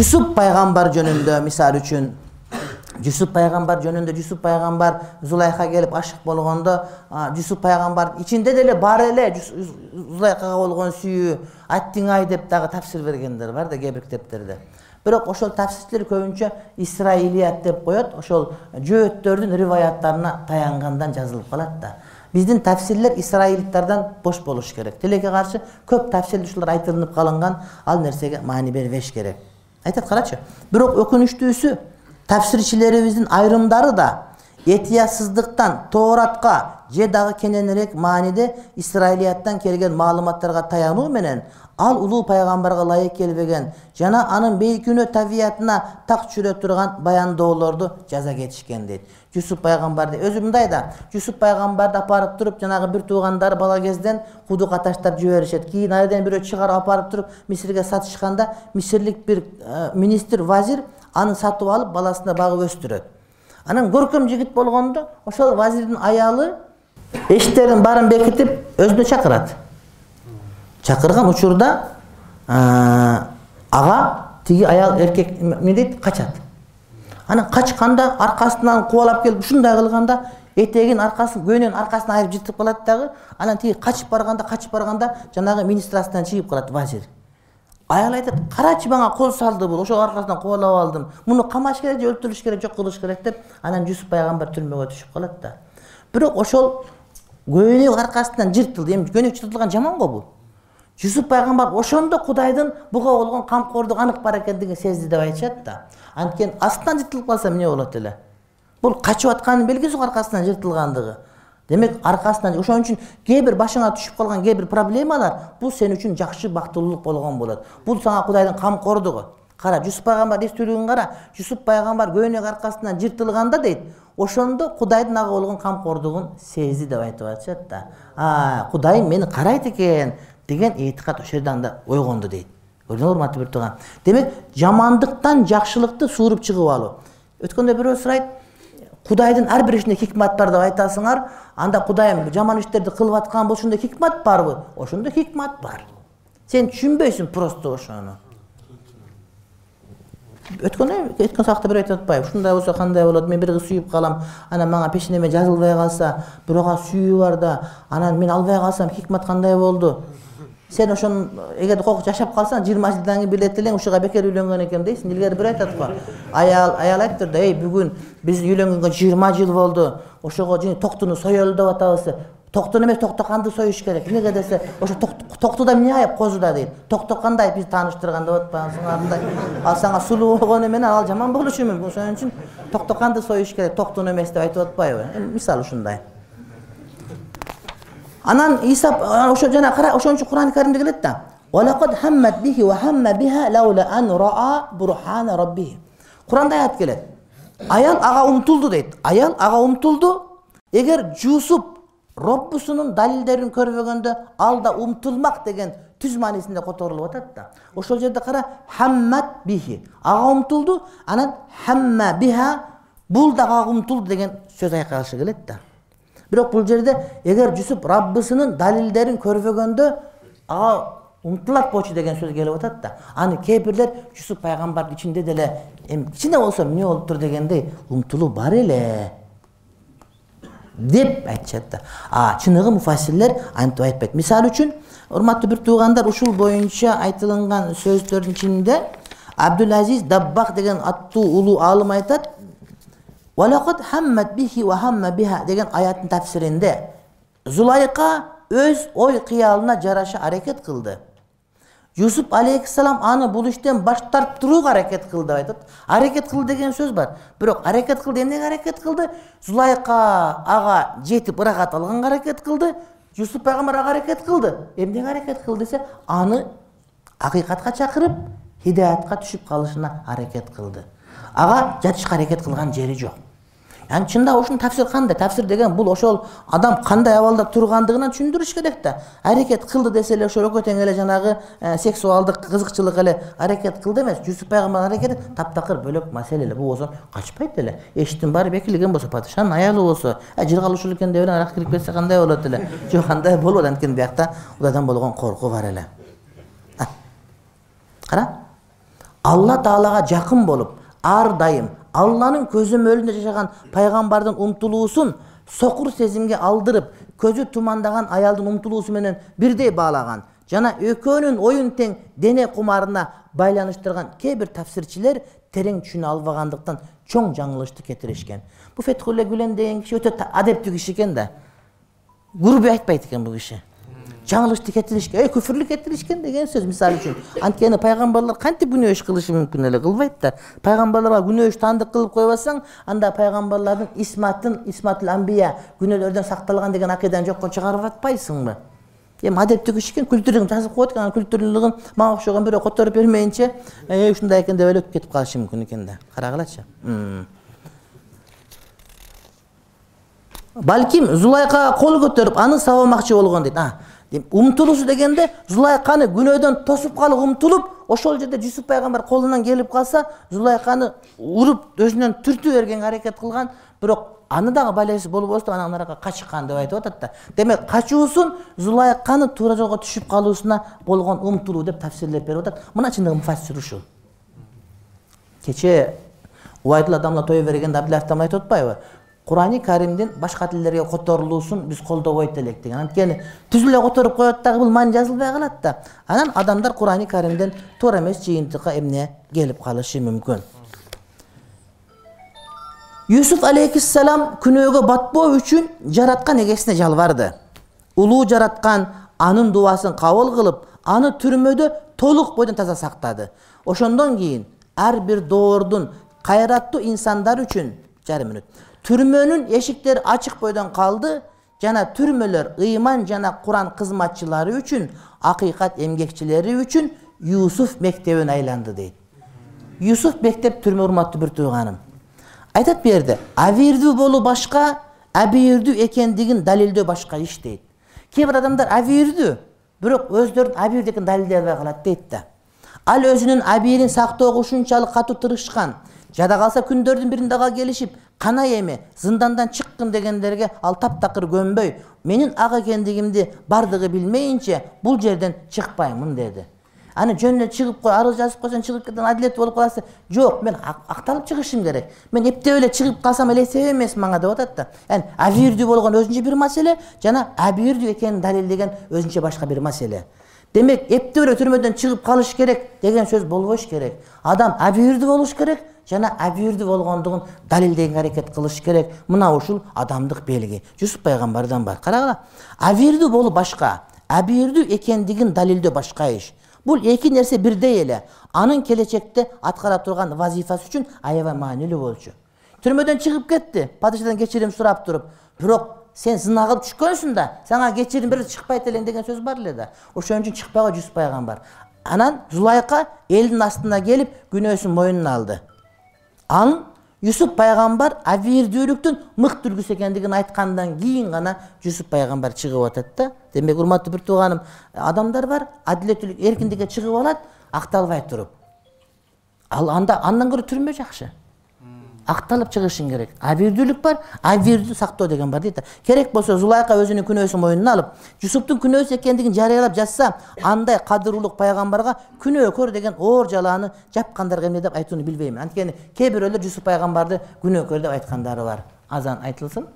жусуп пайгамбар жөнүндө мисалы үчүн. Жусуп пайгамбар жөнүндө жусуп пайгамбар зулайха келип ашык болгондо жусуп пайгамбардын ичинде деле бар эле зулайкага болгон сүйүү аттиңай деп дагы тафсир бергендер бар да кээ бир китептерде бирок ошол тафсирчилер көбүнчө исраилият деп коет ошол жөөттөрдүн риваяттарына таянгандан жазылып калат да. Биздин тафсирлер исраилдтардан бош болуш керек. Тилекке каршы көп тафсирде ушулар айтылынып калынган ал нерсеге маани бербеш керек айтат карачы. Бирок өкүнүчтүүсү тафсирчилерибиздин айрымдары да этиясыздыктан тооратка же дагы кененирээк мааниде исраилияттан келген маалыматтарга таянуу менен ал улуу пайгамбарга ылайык келбеген жана анын бейкүнөө табиятына так түшүрө турган баяндоолорду жаза кетишкен дейт. Жусуп пайгамбарды өзү мындай да жусуп пайгамбарды апарып туруп жанагы бир туугандары бала кезден кудукка таштап жиберишет. Кийин айрден бирөө чыгарып апарып туруп мисирге сатышканда мисирлик бир э, министр вазир аны сатып алып баласына багып өстүрөт. Анан көркөм жигит болгондо ошол вазирдин аялы эшиктердин баарын бекитип өзүнө чакырат чакырган учурда ага тиги аял эркек эмне дейт качат. Анан качканда аркасынан кубалап келип ушундай кылганда этегин аркасын көйнөнүн аркасын айырып жыртып калат дагы анан тиги качып барганда качып барганда жанагы министр астынан чыгып калат вазир. Аял айтат карачы мага кол салды бул ошол аркасынан кубалап алдым. Муну камаш керек же өлтүрүш керек жок кылыш керек деп анан жусуп пайгамбар түрмөгө түшүп калат да. Бирок ошол көйнөк аркасынан жыртылды эми көйнөк жыртылган жаман го бул жусуп пайгамбар ошондо кудайдын буга болгон камкордугу анык бар экендигин сезди деп айтышат да. Анткени астынан жыртылып калса эмне болот эле? Бул качып атканын белгиси го аркасынан жыртылгандыгы. Демек аркасынан ошон үчүн кээ бир башыңа түшүп калган кээ бир проблемалар бул сен үчүн жакшы бактылуулук болгон болот. Бул сага кудайдын камкордугу. Кара жусуп пайгамбардын эстүүлүгүн кара. Жусуп пайгамбар көйнөк аркасынан жыртылганда дейт. Ошондо кудайдын ага болгон камкордугун сезди деп айтып атышат да. Кудайым мени карайт экен деген этикад ошол жерде анда ойгонду дейт. Көрдүңөрбү урматтуу бир демек жамандыктан жакшылыкты сууруп чыгып алуу өткөндө бирөө сурайт кудайдын ар бир ишинде хикмат бар деп айтасыңар анда кудайым жаман иштерди кылып аткан болсо ошондо хикмат барбы ошондо хикмат бар. Сен түшүнбөйсүң просто ошону. Өткөн өткөн сабакта бирөө айтып атпайбы ушундай болсо кандай болот мен бир кыз сүйүп калам анан мага пешенеме жазылбай калса бирөөгө сүйүү бар да анан мен албай калсам хикмат кандай болду сен ошону эгерде жашап калсаң жыйырма жылдан кийин билет элең ушуга бекер үйлөнгөн экенм дейсиң. Илгери бирөө айтат го. Аял аял айтыптыр да эй бүгүн биз үйлөнгөнгө жыйырма жыл болду. Ошого токтуну соелу деп атабыз токтону эмес токтоканды союш керек. Эмнеге десе ошо токтуда эмне айып козуда дейт. Токтоканды айып бизди тааныштырган деп мындай ал сага сулуу болгону менен ал жаман болушу мүмкүн. Ошон үчүн токтоканды союш керек токтуну эмес деп айтып атпайбы. Мисалы ушундай анан иса ошо жана кара ошон үчүн курани каримде келет да. Куранда аят келет. Аял ага умтулду дейт. Аял ага умтулду эгер жусуп роббусунун далилдерин көрбөгөндө ал да умтулмак деген түз маанисинде которулуп атат да. Ошол жерде кара хаммат бихи ага умтулду анан хамма биха бул дагы ага умтулду деген сөз айкалышы келет да бирок бул жерде эгер жусуп раббысынын далилдерин көрбөгөндө ага умтулат болчу деген сөз келип атат да аны кээ бирлер жусуп пайгамбардын ичинде деле эми кичине болсо эмне болуптур дегендей умтулуу бар эле деп айтышат да. А чыныгы муфассирлер антип айтпайт. Мисалы үчүн урматтуу бир туугандар ушул боюнча айтылынган сөздөрдүн ичинде абдул азиз даббах деген аттуу улуу аалым айтат деген аяттын тафсиринде зулайка өз ой кыялына жараша аракет кылды. Юсуп алейхисалам аны бул иштен баш тарттырууга аракет кылды деп айтат. Аракет кылды деген сөз бар. Бирок аракет кылды эмнеге аракет кылды? Зулайка ага жетип ырахат алганга аракет кылды. Юсуп пайгамбар ага аракет кылды. Эмнеге аракет кылды десе аны акыйкатка чакырып хидаятка түшүп калышына аракет кылды ага жатышка аракет кылган жери жок. Анан чындап ушунун тафсир кандай? Тафсир деген бул ошол адам кандай абалда тургандыгынан түшүндүрүш керек да. Аракет кылды десе эле ошол экөө тең эле жанагы э, сексуалдык кызыкчылык эле аракет кылды эмес. Жусуп пайгамбардын аракети таптакыр бөлөк маселе эле. Бул болсо качпайт эле. Эшиктин баары бекилген болсо падышанын аялы болсо. Э, жыргалышуу экен деп эле арак кирип кетсе кандай болот эле? Жок андай болбойт анткени биякта кудайдан болгон коркуу бар эле. Кара. Алла таалага жакын болуп ар дайым алланын көзөмөлүндө жашаган пайгамбардын умтулуусун сокур сезимге алдырып көзү тумандаган аялдын умтулуусу менен бирдей баалаган жана экөөнүн оюн тең дене кумарына байланыштырган кээ бир тафсирчилер терең түшүнө албагандыктан чоң жаңылышты кетиришкен бул фетхулле гүлен деген киши өтө адептүү киши экен да. Грубий айтпайт экен бул киши жаңылышты кетиришкен эй күфүрлүк кетиришкен деген сөз мисалы үчүн. Анткени пайгамбарлар кантип күнөө иш кылышы мүмкүн эле кылбайт да. Пайгамбарларга күнөө иш таандык кылып койбосоң анда пайгамбарлардын исматын исматул амбия күнөөлөрдөн сакталган деген акыйданы жокко чыгарып атпайсыңбы? Эми адептүү киши экен күлтүрүн жазып коет экен анан күлтүрлүгүн мага окшогон бирөө которуп бермейинче ушундай экен деп эле өтүп кетип калышы мүмкүн экен да. Карагылачы балким зулайкага кол көтөрүп аны сабамакчы болгон дейт умтулуусу дегенде зулайканы күнөөдөн тосуп калып умтулуп ошол жерде жусуп пайгамбар колунан келип калса зулайканы уруп өзүнөн түртүп бергенге аракет кылган. Бирок аны дагы балеси болбосо деп анан арака качкан деп айтып атат да. Демек качуусун зулайканы туура жолго түшүп калуусуна болгон умтулуу деп тафсирлеп берип атат. Мына чындыгы муфассир ушул. Кечээ убайдулла адамла той бергенде таман айтып атпайбы курани каримдин башка тилдерге которулуусун биз колдобойт элек деген. Анткени түз эле которуп коет дагы бул маани жазылбай калат да. Анан адамдар курани каримден туура эмес жыйынтыкка эмне келип калышы мүмкүн. Юсуф алейхисалам күнөөгө батпоо үчүн жараткан эгесине жалбарды. Улуу жараткан анын дубасын кабыл кылып аны түрмөдө толук бойдон таза сактады. Ошондон кийин ар бир доордун кайраттуу инсандар үчүн жарым мүнөт түрмөнүн эшиктери ачык бойдон калды жана түрмөлөр ыйман жана куран кызматчылары үчүн акыйкат эмгекчилери үчүн юсуф мектебине айланды дейт. Юсуф мектеп түрмө урматтуу бир тууганым. Айтат бул жерде абийирдүү болуу башка абийирдүү экендигин далилдөө башка иш дейт. Кээ бир адамдар абийирдүү бирок өздөрүнүн абийирдүү экенин далилдей албай калат дейт да. Ал өзүнүн абийирин сактоого ушунчалык катуу тырышкан жада калса күндөрдүн биринде ага келишип канай эми зындандан чыккын дегендерге ал таптакыр көнбөй. Менин ак экендигимди бардыгы билмейинче бул жерден чыкпаймын деди. Аны жөн эле чыгып кой арыз жазып койсоң чыгып кеткен адилет болуп каласың. Жок мен акталып чыгышым керек. Мен эптеп эле чыгып калсам эле эсеп эмес мага деп атат да. Яни абийирдүү болгон өзүнчө бир маселе жана абийирдүү экенин далилдеген өзүнчө башка бир маселе. Демек эптеп эле түрмөдөн чыгып калыш керек деген сөз болбош керек. Адам абийирдүү болуш керек жана абийирдүү болгондугун далилдегенге аракет кылыш керек. Мына ушул адамдык белги. Жусуп пайгамбардан бар. Карагыла абийирдүү болуу башка. Абийирдүү экендигин далилдөө башка иш. Бул эки нерсе бирдей эле. Анын келечекте аткара турган вазифасы үчүн аябай маанилүү болчу. Түрмөдөн чыгып кетти. Падышадан кечирим сурап туруп. Бирок сен зына кылып түшкөнсүң да сага кечирим берсе чыкпайт элең деген сөз бар эле да. Ошон үчүн чыкпай кой жусуп пайгамбар? Анан зулайка элдин астына келип күнөөсүн мойнуна алды анын юсуп пайгамбар абийирдүүлүктүн мыкты үлгүсү экендигин айткандан кийин гана жусуп пайгамбар чыгып атат да. Демек урматтуу бир тууганым адамдар бар адилеттүүлүк эркиндикке чыгып алат акталбай туруп. Ал анда андан көрө түрмө жакшы акталып чыгышың керек. Абийирдүүлүк бар абийирдүү сактоо деген бар дейт да. Керек болсо зулайка өзүнүн күнөөсүн мойнуна алып жусуптун күнөөсү экендигин жарыялап жатса андай кадырлуулук пайгамбарга күнөөкөр деген оор жалааны жапкандарга эмне деп айтууну билбейм. Анткени кээ бирөөлөр жусуп пайгамбарды күнөөкөр деп айткандары бар. Азан айтылсын